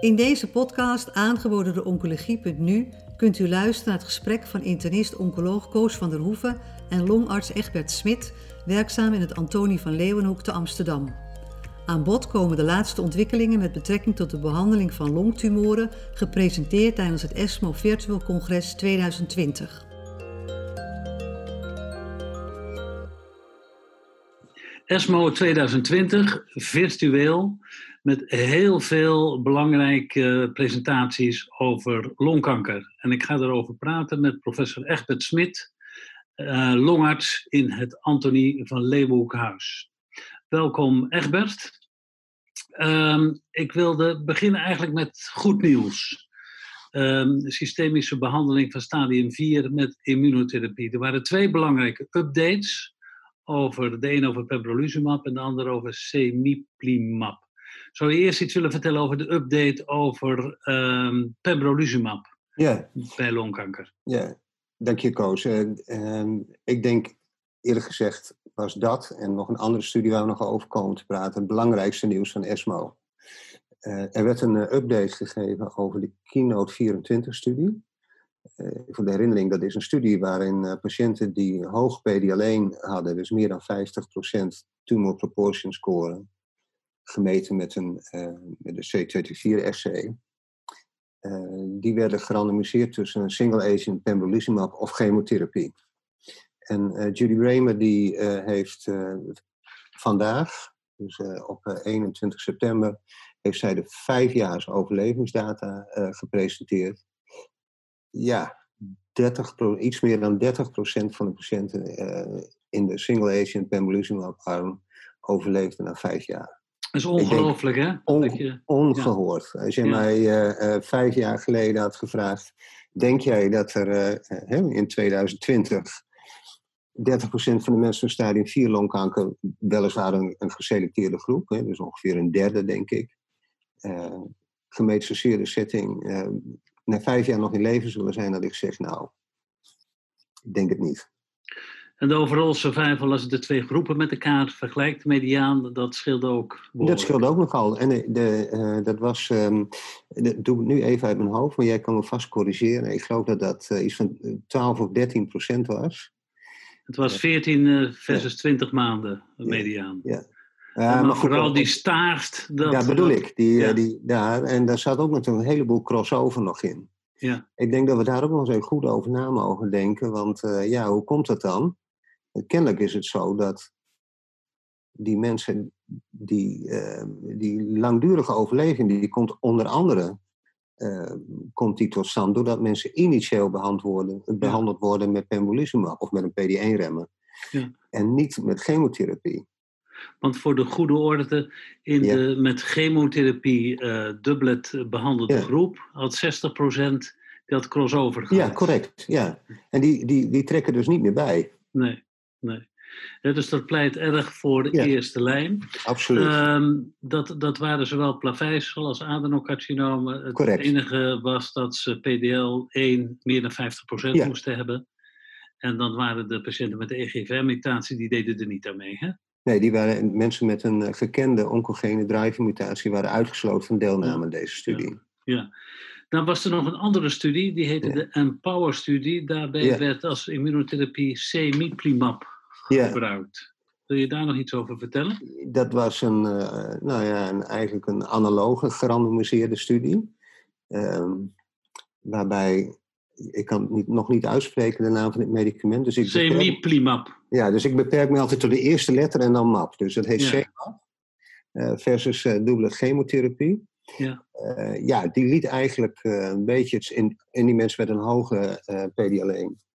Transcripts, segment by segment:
In deze podcast, aangeboden door Oncologie.nu, kunt u luisteren naar het gesprek van internist-oncoloog Koos van der Hoeven en longarts Egbert Smit, werkzaam in het Antonie van Leeuwenhoek te Amsterdam. Aan bod komen de laatste ontwikkelingen met betrekking tot de behandeling van longtumoren, gepresenteerd tijdens het ESMO Virtual Congres 2020. ESMO 2020, virtueel, met heel veel belangrijke presentaties over longkanker. En ik ga erover praten met professor Egbert Smit, uh, longarts in het Antonie van Leeuwenhoekhuis. Welkom Egbert. Um, ik wilde beginnen eigenlijk met goed nieuws. Um, systemische behandeling van stadium 4 met immunotherapie. Er waren twee belangrijke updates. Over, de een over pembrolizumab en de ander over semiplimab. Zou je eerst iets willen vertellen over de update over um, pembrolizumab ja. bij longkanker? Ja, dank je Koos. Uh, uh, ik denk eerlijk gezegd was dat en nog een andere studie waar we nog over komen te praten het belangrijkste nieuws van ESMO. Uh, er werd een uh, update gegeven over de Keynote 24-studie. Uh, voor de herinnering, dat is een studie waarin patiënten die hoog PD-alleen hadden, dus meer dan 50% tumor proportion score, gemeten met een, met een C24-SC, die werden gerandomiseerd tussen een single agent pembrolizumab of chemotherapie. En uh, Judy Raymer die heeft vandaag, dus op 21 september, heeft zij de vijfjaars overlevingsdata gepresenteerd. Ja, 30 iets meer dan 30% van de patiënten in de single agent pembrolizumab arm overleefden na vijf jaar. Dat is ongelooflijk, hè? On, je, ongehoord. Ja. Als je ja. mij vijf jaar geleden had gevraagd, denk jij dat er in 2020 30% van de mensen met stadium 4 longkanker, weliswaar een, een geselecteerde groep, hè, dus ongeveer een derde, denk ik, gemetastaseerde setting, na vijf jaar nog in leven zullen zijn, dat ik zeg, nou, ik denk het niet. En de overall survival, als je de twee groepen met elkaar vergelijkt, mediaan, dat scheelde ook behoorlijk. Dat scheelde ook nogal. En de, de, uh, dat was, um, dat doe ik nu even uit mijn hoofd, maar jij kan me vast corrigeren. Ik geloof dat dat iets van 12 of 13 procent was. Het was 14 versus 20 maanden mediaan. Ja. ja. maar, maar vooral die staart. Dat, ja, bedoel ik. Die, ja. Die, daar, en daar zat ook natuurlijk een heleboel crossover nog in. Ja. Ik denk dat we daar ook nog eens even goed over na mogen denken. Want uh, ja, hoe komt dat dan? Kennelijk is het zo dat die mensen, die, uh, die langdurige overleving, die komt onder andere uh, komt die tot stand doordat mensen initieel behandeld worden, ja. behandeld worden met pembrolizumab of met een PD-1-remmer. Ja. En niet met chemotherapie. Want voor de goede orde, in ja. de met chemotherapie uh, behandelde groep had 60% die had crossover gehad. Ja, correct. Ja. En die, die, die trekken dus niet meer bij. Nee, nee. Ja, dus dat pleit erg voor de ja, eerste lijn. Absoluut. Um, dat, dat waren zowel plaveisel als adenocarcinomen. Het Correct. enige was dat ze PDL-1 meer dan 50% ja. moesten hebben. En dan waren de patiënten met de EGFR-mutatie, die deden er niet aan mee, hè? Nee, die waren mensen met een gekende oncogene driver-mutatie waren uitgesloten van deelname aan deze studie. Ja. Ja. Dan was er nog een andere studie, die heette de Empower-studie. Daarbij werd als immunotherapie C-miplimab gebruikt. Wil je daar nog iets over vertellen? Dat was een, uh, nou ja, een, eigenlijk een analoge gerandomiseerde studie. Um, waarbij, ik kan niet, nog niet uitspreken de naam van het medicament. Dus Semiplimab. Ja, dus ik beperk me altijd tot de eerste letter en dan MAP. Dus dat heet ja. CMAP uh, versus uh, dubbele chemotherapie. Ja. Uh, ja, die liet eigenlijk een beetje, in, in die mensen met een hoge PD-L1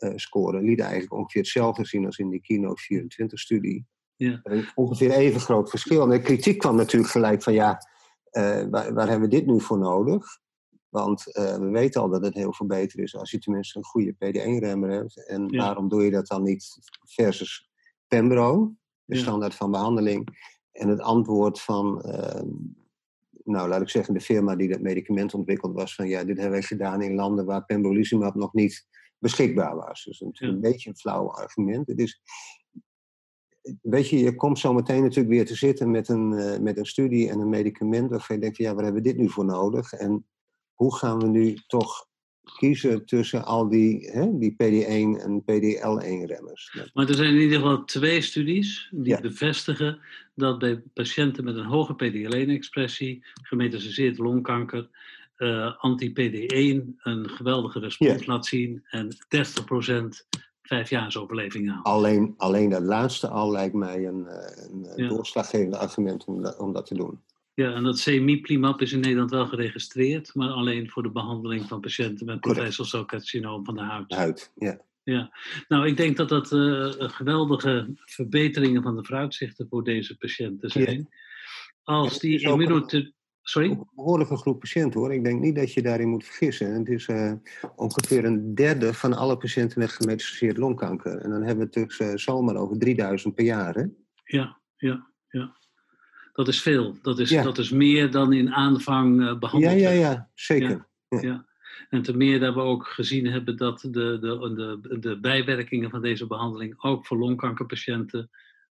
uh, scoren liet eigenlijk ongeveer hetzelfde zien als in die Keynote 24-studie. Ja. Ongeveer even groot verschil. En de kritiek kwam natuurlijk gelijk van ja, uh, waar, waar, hebben we dit nu voor nodig? Want uh, we weten al dat het heel veel beter is als je tenminste een goede PD-1-remmer hebt. En ja. waarom doe je dat dan niet versus Pembro, de ja. standaard van behandeling? En het antwoord van, nou laat ik zeggen, de firma die dat medicament ontwikkeld was van ja, dit hebben wij gedaan in landen waar pembrolizumab nog niet beschikbaar was. Dus natuurlijk ja. een beetje een flauw argument. Het is, weet je, je komt zo meteen natuurlijk weer te zitten met een, uh, met een studie en een medicament waarvan je denkt ja, waar hebben we dit nu voor nodig? En hoe gaan we nu toch kiezen tussen al die, hè, die PD1 en PDL1-remmers? Maar er zijn in ieder geval twee studies die bevestigen dat bij patiënten met een hoge PDL1-expressie, gemetastaseerd longkanker, uh, anti-PD1 een geweldige respons laat zien en 30% vijfjaarsoverleving aan. Alleen, alleen dat laatste al lijkt mij een, eh, een ja. doorslaggevend argument om, om dat te doen. Ja, en dat semiplimab is in Nederland wel geregistreerd, maar alleen voor de behandeling van patiënten met carcinoom van de huid. Huid, ja. Ja, nou ik denk dat dat uh, geweldige verbeteringen van de vooruitzichten voor deze patiënten zijn. Ja. Als die immunotherapie Sorry? Een behoorlijke groep patiënten hoor. Ik denk niet dat je daarin moet vergissen. Het is uh, ongeveer een derde van alle patiënten met gemetastaseerd longkanker. En dan hebben we het dus uh, zomaar over 3000 per jaar. Hè? Ja, ja, ja. Dat is veel. Dat is, ja. dat is meer dan in aanvang uh, behandeld Ja, ja, ja. Zeker. Ja, ja. En ten meer dat we ook gezien hebben dat de, de, de, de bijwerkingen van deze behandeling ook voor longkankerpatiënten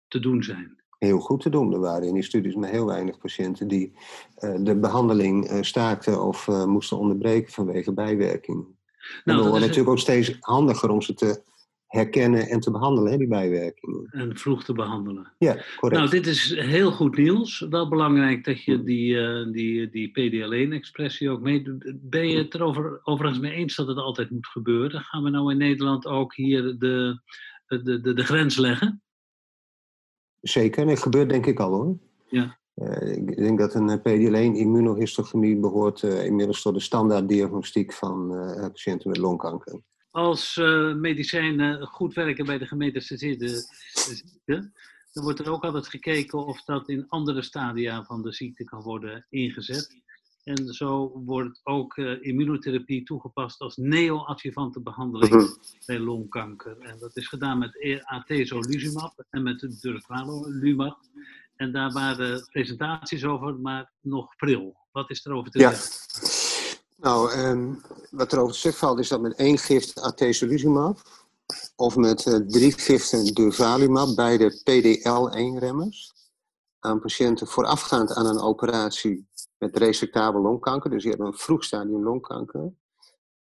te doen zijn heel goed te doen. Er waren in die studies maar heel weinig patiënten die uh, de behandeling uh, staakten of uh, moesten onderbreken vanwege bijwerkingen. Nou, het wordt natuurlijk ook steeds handiger om ze te herkennen en te behandelen, hè, die bijwerkingen. En vroeg te behandelen. Ja, correct. Nou, dit is heel goed nieuws. Wel belangrijk dat je die, die, die PDL1-expressie ook meedoet. Ben je het er over, overigens mee eens dat het altijd moet gebeuren? Gaan we nou in Nederland ook hier de, de, de, de grens leggen? Zeker, en het gebeurt denk ik al hoor. Ja. Uh, ik denk dat een PD-1-immunohistochemie behoort uh, inmiddels tot de standaarddiagnostiek van patiënten met longkanker. Als medicijnen goed werken bij de gemetastaseerde ziekte, dan wordt er ook altijd gekeken of dat in andere stadia van de ziekte kan worden ingezet. En zo wordt ook uh, immunotherapie toegepast als neoadjuvante behandeling mhm. bij longkanker. En dat is gedaan met e- atezolizumab en met durvalumab. En daar waren presentaties over, maar nog pril. Wat is er over te ja. zeggen? Nou, um, wat er over te zeggen valt is dat met één gift atezolizumab of met uh, drie giften durvalumab, beide PDL1-remmers, aan patiënten voorafgaand aan een operatie met resectabel longkanker, dus die hebben een vroeg stadium longkanker,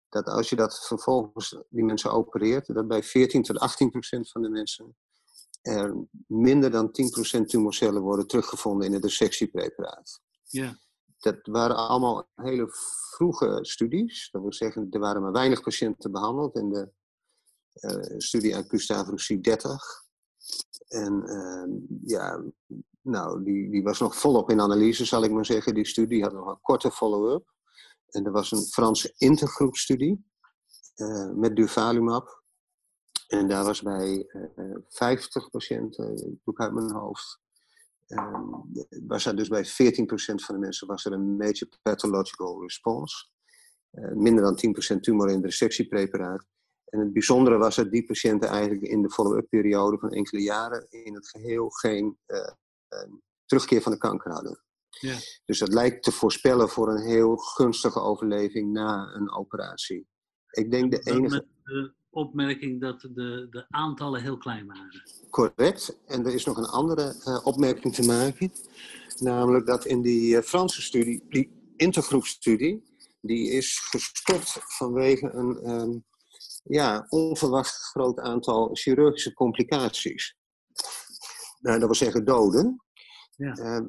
dat als je dat vervolgens die mensen opereert, dat bij 14 tot 18 procent van de mensen er minder dan 10 procent tumorcellen worden teruggevonden in het dissectiepreparaat. Ja. Dat waren allemaal hele vroege studies. Dat wil zeggen, er waren maar weinig patiënten behandeld in de uh, studie Gustave Roussy 30. En uh, ja, nou, die, die was nog volop in analyse, zal ik maar zeggen. Die studie had nog een korte follow-up. En er was een Franse intergroepstudie uh, met durvalumab. En daar was bij uh, eh, 50 patiënten, doe uit mijn hoofd, was er dus bij 14% van de mensen was er een major pathological response. Uh, minder dan 10% tumor in de resectiepreparaat. En het bijzondere was dat die patiënten eigenlijk in de follow-up periode van enkele jaren in het geheel geen uh, uh, terugkeer van de kanker hadden. Ja. Dus dat lijkt te voorspellen voor een heel gunstige overleving na een operatie. Ik denk de enige. Met de opmerking dat de, de aantallen heel klein waren. Correct. En er is nog een andere uh, opmerking te maken. Namelijk dat in die uh, Franse studie, die intergroepstudie, die is gestopt vanwege een um, ja, onverwacht groot aantal chirurgische complicaties. Nou, dat wil zeggen doden. Ja. Uh,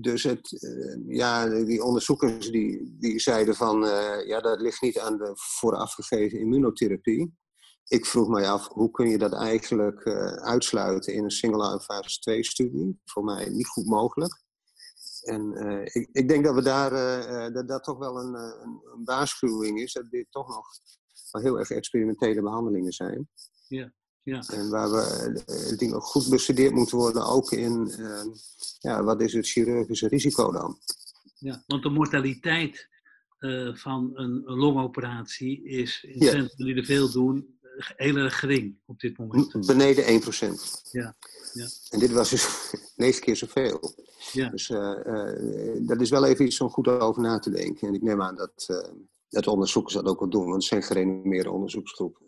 dus het, uh, ja, die onderzoekers die, die zeiden van, uh, ja, dat ligt niet aan de voorafgegeven immunotherapie. Ik vroeg mij af, hoe kun je dat eigenlijk eh, uitsluiten in een single-arm fase 2 studie? Voor mij niet goed mogelijk. En ik, ik, denk dat we daar, dat, dat toch wel een, een, een waarschuwing is, dat dit toch nog wel heel erg experimentele behandelingen zijn. Ja. Ja. En waar we eh, dingen goed bestudeerd moeten worden, ook in uh, ja, wat is het chirurgische risico dan? Ja, want de mortaliteit uh, van een, longoperatie is in ja. centrum die er veel doen heel erg gering op dit moment. Beneden 1%. Ja. ja. En dit was dus negen keer zoveel. Ja. Dus uh, dat is wel even iets om goed over na te denken. En ik neem aan dat, dat onderzoekers dat ook wel doen, want het zijn gerenommeerde onderzoeksgroepen.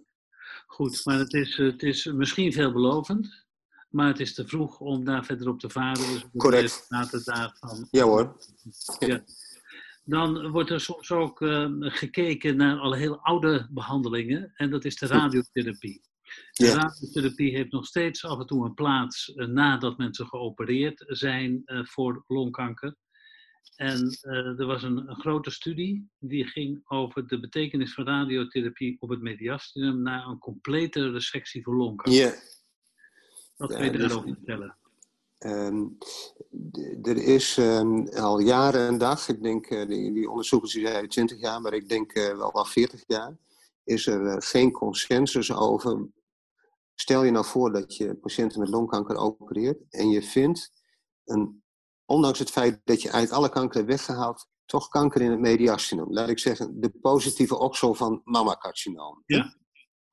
Goed, maar het is, het is misschien veelbelovend. maar het is te vroeg om daar verder op te varen. Dus Correct. laten daarvan. Ja hoor. Ja. Dan wordt er soms ook eh, gekeken naar al heel oude behandelingen, en dat is de radiotherapie. De Ja. radiotherapie heeft nog steeds af en toe een plaats eh, nadat mensen geopereerd zijn eh, voor longkanker. En eh, er was een, een grote studie die ging over de betekenis van radiotherapie op het mediastinum na een complete resectie voor longkanker. Ja. Wat kun je daarover vertellen? Ehm, er is ehm, al jaren en dag, ik denk, eh, die, die onderzoekers die zeiden 20 jaar, maar ik denk eh, wel al 40 jaar, is er geen consensus over. Stel je nou voor dat je patiënten met longkanker opereert en je vindt, een, ondanks het feit dat je uit alle kanker hebt weggehaald, toch kanker in het mediastinum. Laat ik zeggen, de positieve oksel van mammacarcinoom. Ja.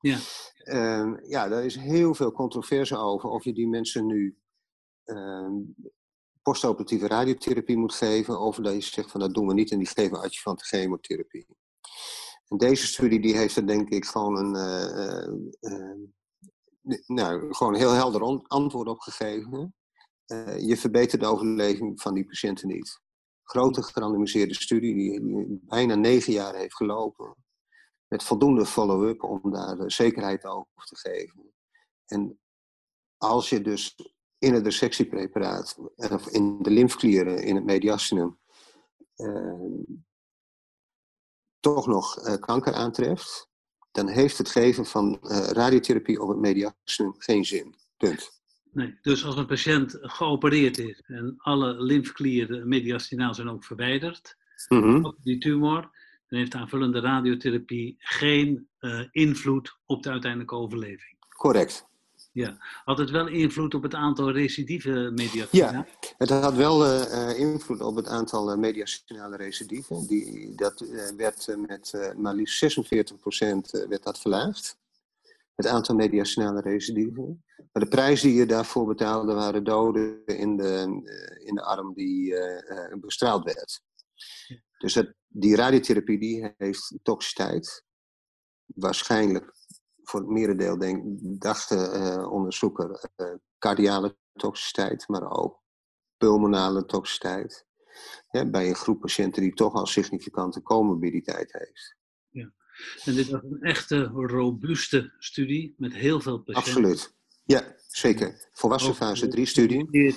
Ja. Ehm, ja, daar is heel veel controverse over of je die mensen nu ehm, postoperatieve radiotherapie moet geven, of dat je zegt van dat doen we niet en die geven adjuvante chemotherapie. En deze studie die heeft er denk ik gewoon een, eh, eh, eh, nou, gewoon een heel helder antwoord op gegeven. Eh, je verbetert de overleving van die patiënten niet. Grote gerandomiseerde studie die, bijna negen jaar heeft gelopen. Met voldoende follow-up om daar eh, zekerheid over te geven. En als je dus in het resectiepreparaat, eh, of in de lymfklieren, in het mediastinum, toch nog kanker aantreft, dan heeft het geven van radiotherapie op het mediastinum geen zin. Punt. Nee, dus als een patiënt geopereerd is en alle lymfeklieren mediastinaal zijn ook verwijderd, ook die tumor, dan heeft aanvullende radiotherapie geen eh, invloed op de uiteindelijke overleving. Correct. Had het wel invloed op het aantal recidieve mediastina? Ja, het had wel eh, eh, invloed op het aantal mediastinale recidieven. Die, dat werd met maar liefst 46% eh, werd dat verlaagd. Het aantal mediastinale recidieven. Maar de prijs die je daarvoor betaalde waren doden in de, eh, in de arm die eh, bestraald werd. Dus het, die radiotherapie die heeft toxiciteit. Waarschijnlijk voor het merendeel denk, dacht de onderzoeker cardiale toxiciteit, maar ook pulmonale toxiciteit. Bij een groep patiënten die toch al significante comorbiditeit heeft. En dit was een echte robuuste studie met heel veel patiënten. Absoluut. Ja, zeker. Volwassen fase eh, 3 studie.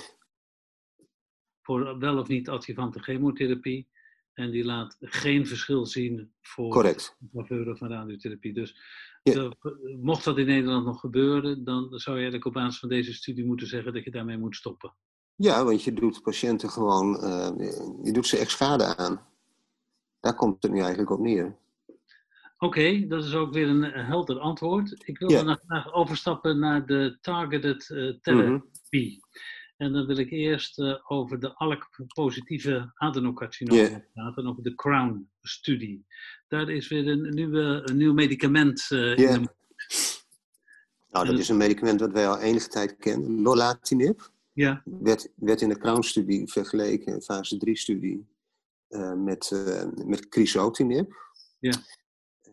Voor wel of niet adjuvante chemotherapie. En die laat geen verschil zien voor Correct. faveuren van radiotherapie. Dus Ja. de- mocht dat in Nederland nog gebeuren, dan zou je eigenlijk op basis van deze studie moeten zeggen dat je daarmee moet stoppen. Ja, want je doet patiënten gewoon, eh, je doet ze echt schade aan. Daar komt het nu eigenlijk op neer. Oké, dat is ook weer een helder antwoord. Ik wil Ja. dan graag overstappen naar de targeted therapie. En dan wil ik eerst eh, over de ALK-positieve adenocarcinoom Ja. praten, over de CROWN-studie. Daar is weer een, nieuwe, een nieuw medicament eh, in de Nou, dat is een medicament wat wij al enige tijd kennen. Lolatinib. Ja, werd, werd in de Crown-studie vergeleken, fase 3-studie, eh, met, met crizotinib. Ja.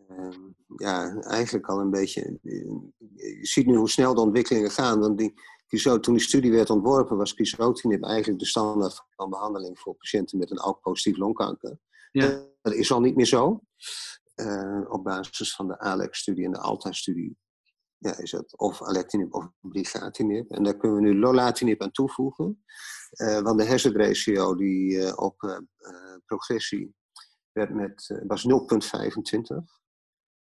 Ehm, ja, eigenlijk al een beetje. Je ziet nu hoe snel de ontwikkelingen gaan. Want die, toen die studie werd ontworpen, was crizotinib eigenlijk de standaard van behandeling voor patiënten met een ALK-positief longkanker. Ja. Dat is al niet meer zo. Eh, op basis van de ALEX-studie en de ALTA-studie ja, is dat of alectinib of brigatinib. En daar kunnen we nu lolatinib aan toevoegen. Eh, want de hazard ratio die eh, op eh, eh, progressie werd met, eh, was 0,25.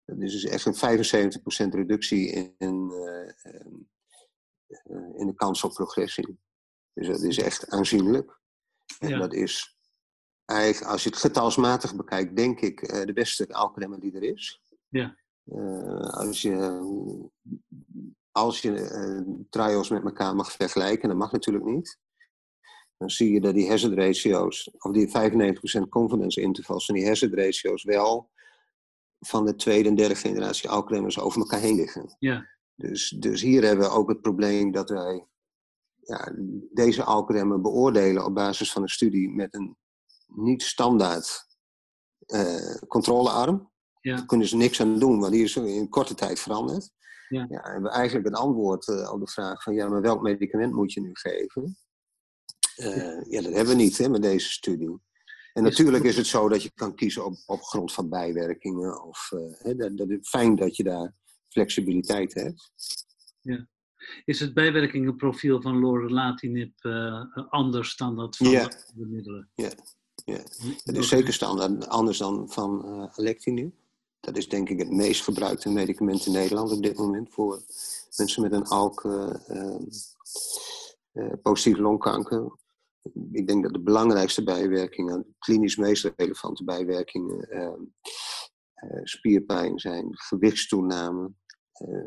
Dus is echt een 75% reductie in, eh, ehm, eh, in de kans op progressie. Dus dat is echt aanzienlijk. En Ja. dat is eigenlijk, als je het getalsmatig bekijkt, denk ik eh, de beste alkremmer die er is. Ja. Eh, als je, als je eh, trials met elkaar mag vergelijken, dat mag natuurlijk niet. Dan zie je dat die hazard ratio's, of die 95% confidence intervals van die hazard ratio's wel van de tweede en derde generatie alkremmers over elkaar heen liggen. ja, Dus, dus hier hebben we ook het probleem dat wij ja, deze alkremmen beoordelen op basis van een studie met een niet standaard eh, controlearm. Ja. Daar kunnen ze niks aan doen, want die is in korte tijd veranderd. Ja. ja en eigenlijk een antwoord uh, op de vraag van ja, maar welk medicament moet je nu geven? Uh, ja, dat hebben we niet hè, met deze studie. En natuurlijk is het zo dat je kan kiezen op, op grond van bijwerkingen. Of, hè, dat, dat is fijn dat je daar flexibiliteit hebt. Ja. Is het bijwerkingenprofiel van lorlatinib uh, anders dan dat van ja. de middelen? Ja, ja. het is zeker standaard, anders dan van uh, alectinib. Dat is denk ik het meest gebruikte medicament in Nederland op dit moment voor mensen met een ALK uh, positief longkanker. Ik denk dat de belangrijkste bijwerkingen, klinisch meest relevante bijwerkingen, spierpijn zijn, gewichtstoename,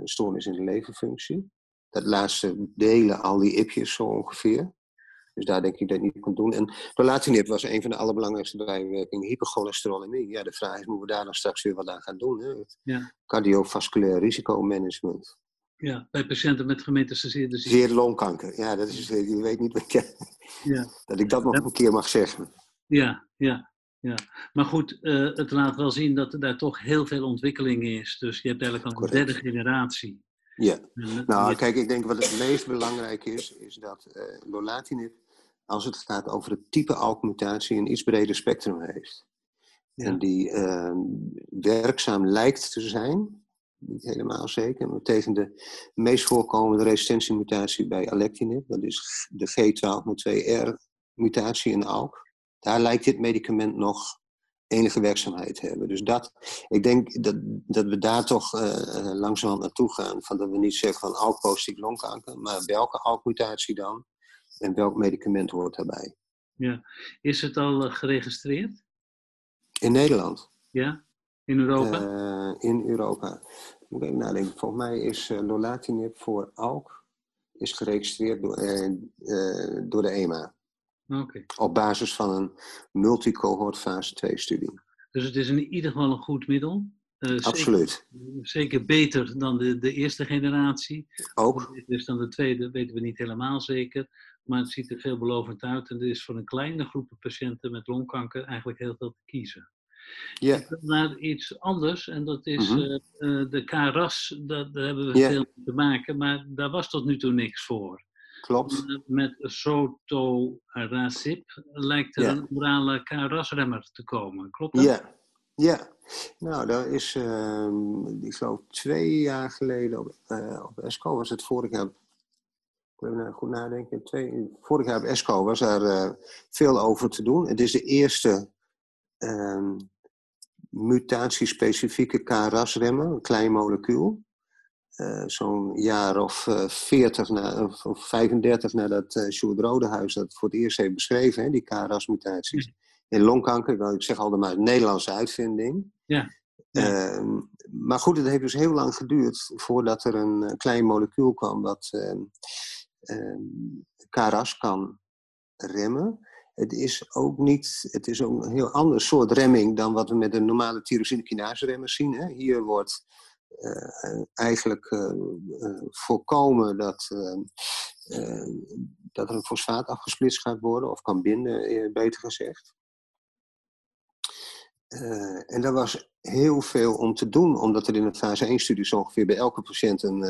stoornis in de leverfunctie. Dat laatste delen al die ipjes zo ongeveer. Dus daar denk ik dat je niet kan doen. En prolatinib was een van de allerbelangrijkste bijwerkingen. Hypercholesterolemie. Ja, de vraag is, moeten we daar dan straks weer wat aan gaan doen? Hè? Ja. Cardiovasculair risicomanagement. Ja, bij patiënten met gemetastaseerde ziekte. Zeer longkanker. Ja, dat is, je weet niet wat je, ja. dat ik dat nog een keer mag zeggen. Ja, ja. Ja, maar goed, uh, het laat wel zien dat er daar toch heel veel ontwikkeling is. Dus je hebt eigenlijk al een derde generatie. Ja, nou kijk, ik denk wat het meest belangrijk is, is dat uh, lolatinib, als het gaat over het type ALK-mutatie, een iets breder spectrum heeft. Ja. En die uh, werkzaam lijkt te zijn, niet helemaal zeker, maar tegen de meest voorkomende resistentiemutatie bij alectinib, dat is de G1202R-mutatie in ALK. Daar lijkt dit medicament nog enige werkzaamheid hebben. Dus dat, ik denk dat, dat we daar toch uh, langzamerhand naartoe gaan. Van dat we niet zeggen van ALK-positief longkanker, maar welke ALK-mutatie dan? En welk medicament hoort daarbij? Ja. Is het al geregistreerd? In Nederland. Ja? In Europa? Uh, in Europa. Moet ik even nadenken. Volgens mij is uh, lolatinib voor ALK is geregistreerd door, door de EMA. Okay. Op basis van een multicohort fase 2 studie. Dus het is in ieder geval een goed middel. Absoluut. Zeker, zeker, beter dan de, de eerste generatie. Ook. Dus dan de tweede weten we niet helemaal zeker. Maar het ziet er veelbelovend uit. En er is voor een kleine groep patiënten met longkanker eigenlijk heel veel te kiezen. Ja. Yeah. Naar iets anders, en dat is Mhm. uh, uh, de KRAS, dat, daar hebben we Ja. veel mee te maken, maar daar was tot nu toe niks voor. Klopt. Met sotorasib lijkt er Ja. een orale KRAS-remmer te komen. Klopt dat? Ja. Ja. Nou, daar is, ehm, ik geloof twee jaar geleden op, eh, op ESCO was het vorig jaar. Ik even goed nadenken. Twee, vorig jaar op ESCO was eh, veel over te doen. Het is de eerste ehm, mutatiespecifieke KRAS-remmer, een klein molecuul. Eh, Zo'n jaar of eh, 40 na, of, of 35 nadat uh, Sjoerd Rodehuis dat voor het eerst heeft beschreven, hè, die KRAS-mutaties. In longkanker, nou, ik zeg altijd maar een Nederlandse uitvinding. Ja. Ehm, maar goed, het heeft dus heel lang geduurd voordat er een klein molecuul kwam wat ehm, ehm, KRAS kan remmen. Het is ook niet, het is een heel ander soort remming dan wat we met de normale tyrosine remmers zien. Hè. Hier wordt uh, eigenlijk uh, uh, voorkomen dat, dat er een fosfaat afgesplitst gaat worden, of kan binden, beter gezegd. en daar was heel veel om te doen, omdat er in de fase 1-studie zo ongeveer bij elke patiënt een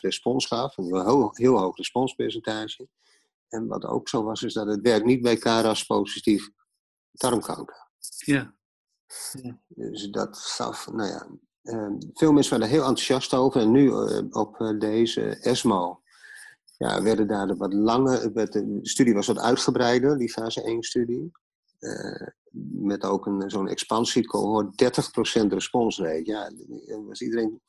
respons gaf, een heel, heel hoog responspercentage. En wat ook zo was, is dat het werkt niet bij KRAS positief darmkanker. Ja. ja. Dus dat gaf, nou ja, uh, veel mensen waren er heel enthousiast over. En nu uh, op uh, deze ESMO ja, werden daar de wat lange, de studie was wat uitgebreider, die fase 1-studie. met ook een, zo'n expansiecohort, 30% responsrate. Ja, was iedereen,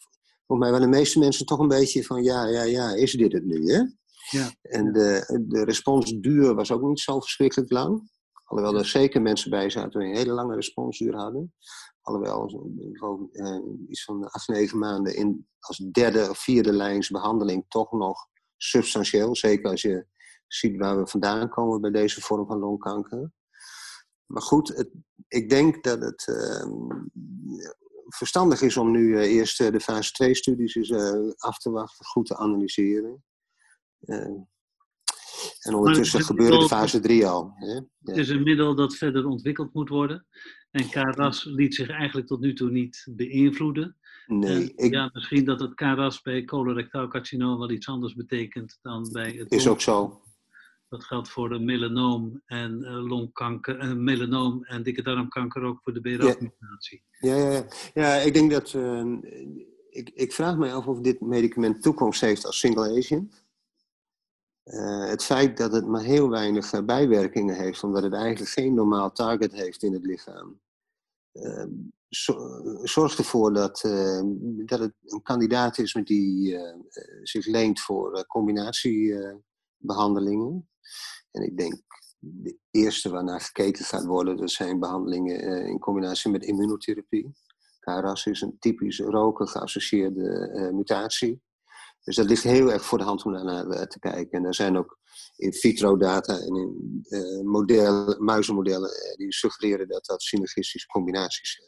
volgens mij waren de meeste mensen toch een beetje van, ja, ja, ja, is dit het nu, hè? Ja. En de, de responsduur was ook niet zo verschrikkelijk lang. Alhoewel er zeker mensen bij zaten die een hele lange responsduur hadden. Alhoewel gewoon, eh, iets van acht, negen maanden in, als derde of vierde lijns behandeling toch nog substantieel. Zeker als je ziet waar we vandaan komen bij deze vorm van longkanker. Maar goed, het, ik denk dat het uh, verstandig is om nu uh, eerst de fase 2 studies eens, uh, af te wachten, goed te analyseren. Uh, en ondertussen gebeurde de fase 3 al. Hè? Ja. Het is een middel dat verder ontwikkeld moet worden. En KRAS liet zich eigenlijk tot nu toe niet beïnvloeden. Nee, ik, Ja, misschien dat het KRAS bij colorectaal carcinoom wel iets anders betekent dan bij het is ook zo. Dat geldt voor de melanoom en eh, longkanker, eh, melanoom en dikke darmkanker ook voor de BRAF-mutatie. Ja, ja, ja. ja, ik denk dat. eh, ik, ik vraag me af of dit medicament toekomst heeft als single agent. Eh, het feit dat het maar heel weinig eh, bijwerkingen heeft, omdat het eigenlijk geen normaal target heeft in het lichaam, eh, zo- zorgt ervoor dat, eh, dat het een kandidaat is met die eh, zich leent voor eh, combinatiebehandelingen. en ik denk de eerste waarnaar gekeken gaat worden, dat zijn behandelingen eh, in combinatie met immunotherapie. KRAS is een typisch roken geassocieerde mutatie. Dus dat ligt heel erg voor de hand om daar naar eh, te kijken. En er zijn ook in vitro data en in modellen, muizenmodellen eh, die suggereren dat dat synergistische combinaties zijn.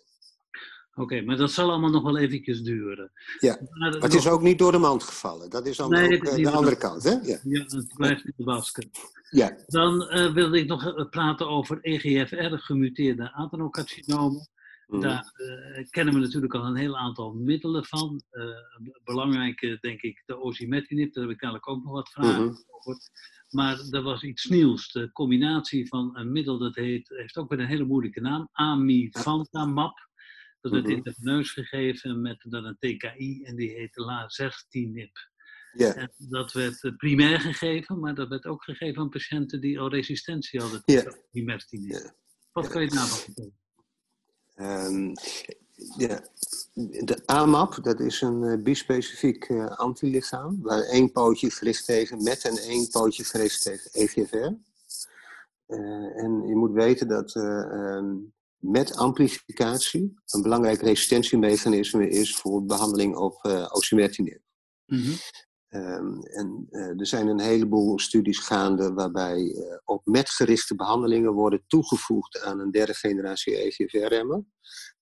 Oké, maar dat zal allemaal nog wel eventjes duren. Ja, Maar, Maar het is ook niet door de mand gevallen. Dat is dan Nee, ook is de andere de- kant, hè? Ja. Ja, het blijft in de basket. ja. Dan eh, wilde ik nog praten over EGFR, gemuteerde adenocarcinomen. Mhm. Daar eh, kennen we natuurlijk al een heel aantal middelen van. Eh, b- belangrijke, denk ik, de osimertinib, daar heb ik eigenlijk ook nog wat vragen Mhm. over. Maar er was iets nieuws. De combinatie van een middel dat heet, heeft ook weer een hele moeilijke naam, amivantamab. Dat werd Mhm. intraveneus gegeven met dan een TKI en die heet lazertinib. ja. En dat werd eh, primair gegeven, maar dat werd ook gegeven aan patiënten die al resistentie hadden tegen imertinib. Ja. Wat Ja. kan je daarvan vertellen? Ehm, ja. De AMAP, dat is een eh, bispecifiek eh, antilichaam, waar één pootje gericht tegen met en één pootje gericht tegen EGFR. Eh, en je moet weten dat eh, ehm, met amplificatie een belangrijk resistentiemechanisme is voor behandeling op eh osimertinib. Mhm. Ehm, en eh, er zijn een heleboel studies gaande waarbij eh, op metgerichte behandelingen worden toegevoegd aan een derde generatie EGFR-remmer.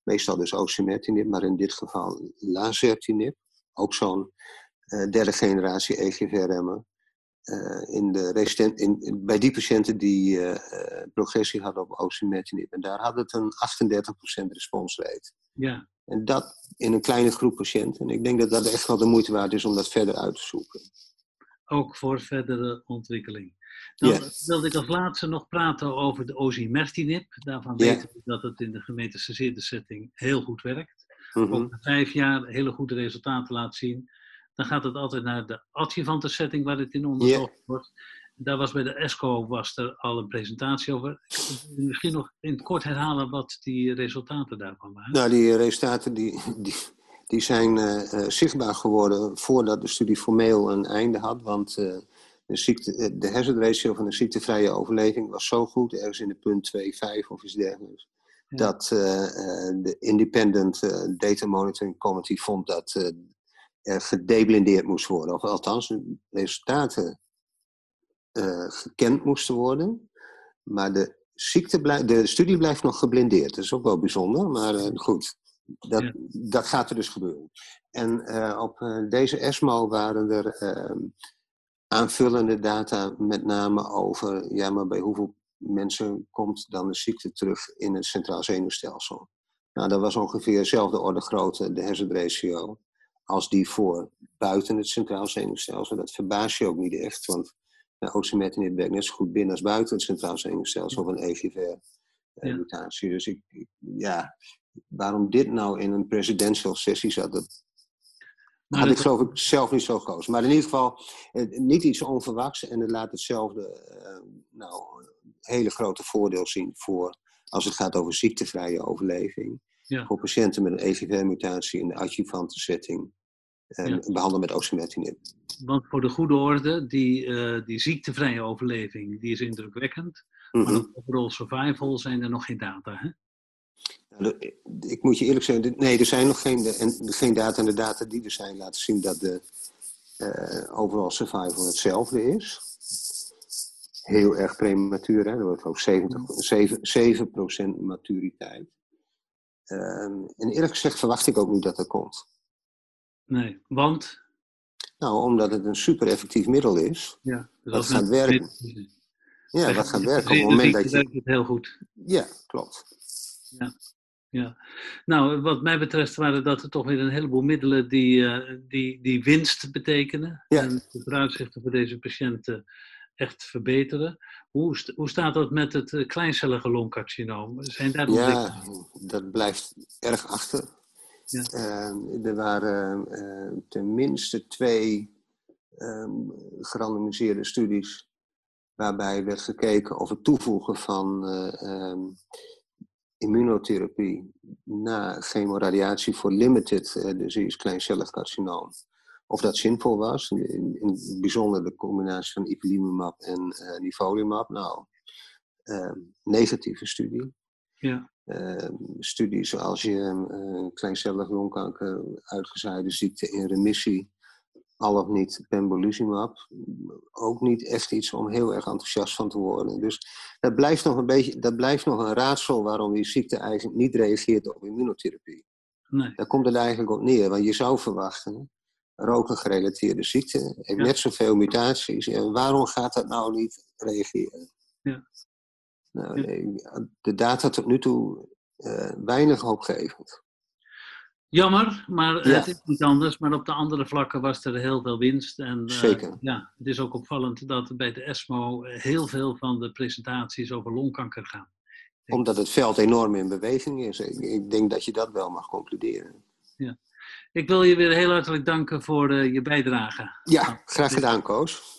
Meestal dus osimertinib, maar in dit geval lazertinib. Ook zo'n eh, derde generatie EGFR-remmer. Eh, in de resistent, in, bij die patiënten die progressie hadden op osimertinib. En daar had het een 38% responsrate. Ja, En dat in een kleine groep patiënten. En ik denk dat dat echt wel de moeite waard is om dat verder uit te zoeken. ook voor verdere ontwikkeling. Dan wilde ik als laatste nog praten over de osimertinib. Daarvan weten we dat het in de gemetastaseerde setting heel goed werkt. Mhm. Ook na vijf jaar hele goede resultaten laat zien. Dan gaat het altijd naar de adjuvante setting waar het in onderzocht wordt. Daar was bij de ESCO was er al een presentatie over. Misschien nog in het kort herhalen wat die resultaten daarvan waren. Nou, die resultaten die, die, die zijn eh, eh, zichtbaar geworden voordat de studie formeel een einde had. Want eh, de, ziekte, de hazard ratio van de ziektevrije overleving was zo goed, ergens in de punt 2,5 of iets dergelijks. Ja. Dat de Independent Data Monitoring Committee vond dat er gedeblindeerd moest worden. Of althans, de resultaten eh, gekend moesten worden. Maar de, ziekte blij- de studie blijft nog geblindeerd. Dat is ook wel bijzonder, maar eh, goed. Dat, Ja. dat gaat er dus gebeuren. En eh, op deze ESMO waren er ehm, aanvullende data, met name over, ja, maar bij hoeveel mensen komt dan de ziekte terug in het centraal zenuwstelsel. Nou, dat was ongeveer dezelfde orde grootte, de hazard ratio, als die voor buiten het centraal zenuwstelsel. Dat verbaast je ook niet echt, want nou, osimertinib werkt net zo goed binnen als buiten het centraal zenuwstelsel van Ja. EGFR-mutatie. Dus ik, ik- ja, waarom dit nou in een presidential sessie zat, dat Maar had ik geloof ik zelf niet zo gekozen. Maar in ieder geval eh, niet iets onverwachts en het laat hetzelfde eh, nou, hele grote voordeel zien voor als het gaat over ziektevrije overleving. Ja. Voor patiënten met een EGFR-mutatie in de adjuvante setting. En Ja. behandelen met osimertinib. Want voor de goede orde, die, eh, die ziektevrije overleving, die is indrukwekkend. Maar Mhm. op overall survival zijn er nog geen data. Hè? Nou, de- Ik moet je eerlijk zeggen, nee, er zijn nog geen, en geen data. En de data die er zijn laten zien dat de eh, overall survival hetzelfde is. Heel erg prematuur, hè? er wordt ook 70, 7, 7% maturiteit. Ehm, en eerlijk gezegd verwacht ik ook niet dat dat komt. Nee, want Nou, omdat het een super effectief middel is. ja, dus als gaat werken? Ja, wat gaat werken op het moment dat je... werkt het heel goed. Ja, klopt. Ja. Ja, nou, wat mij betreft waren dat er toch weer een heleboel middelen die, uh, die, die winst betekenen. Ja. En de vooruitzichten voor deze patiënten echt verbeteren. Hoe, hoe staat dat met het eh, kleincellige longcarcinoom? Zijn daar ja, dat blijft erg achter. Uh, er waren uh, tenminste twee um, gerandomiseerde studies waarbij werd gekeken of het toevoegen van um, immunotherapie na chemoradiatie voor limited uh, disease kleincellig carcinoom. Of dat zinvol was, in, het bijzonder de combinatie van ipilimumab en uh, nivolumab. Nou, negatieve studie. Ja. Uh, studies zoals je uh, kleincellig longkanker, uitgezaaide ziekte in remissie, al of niet pembrolizumab, ook niet echt iets om heel erg enthousiast van te worden. Dus dat blijft nog een beetje, dat blijft nog een raadsel waarom die ziekte eigenlijk niet reageert op immunotherapie. Nee. Daar komt het eigenlijk op neer, want je zou verwachten, roken gerelateerde ziekte, heeft net zoveel mutaties, en waarom gaat dat nou niet reageren? Ja. Nou, de data tot nu toe uh, weinig hoopgevend. Jammer, maar het is niet anders. Maar op de andere vlakken was er heel veel winst. En, uh, Zeker. Ja, het is ook opvallend dat bij de ESMO heel veel van de presentaties over longkanker gaan. Omdat het veld enorm in beweging is. Ik, ik denk dat je dat wel mag concluderen. Ja. Ik wil je weer heel hartelijk danken voor uh, je bijdrage. Ja, graag gedaan, Koos.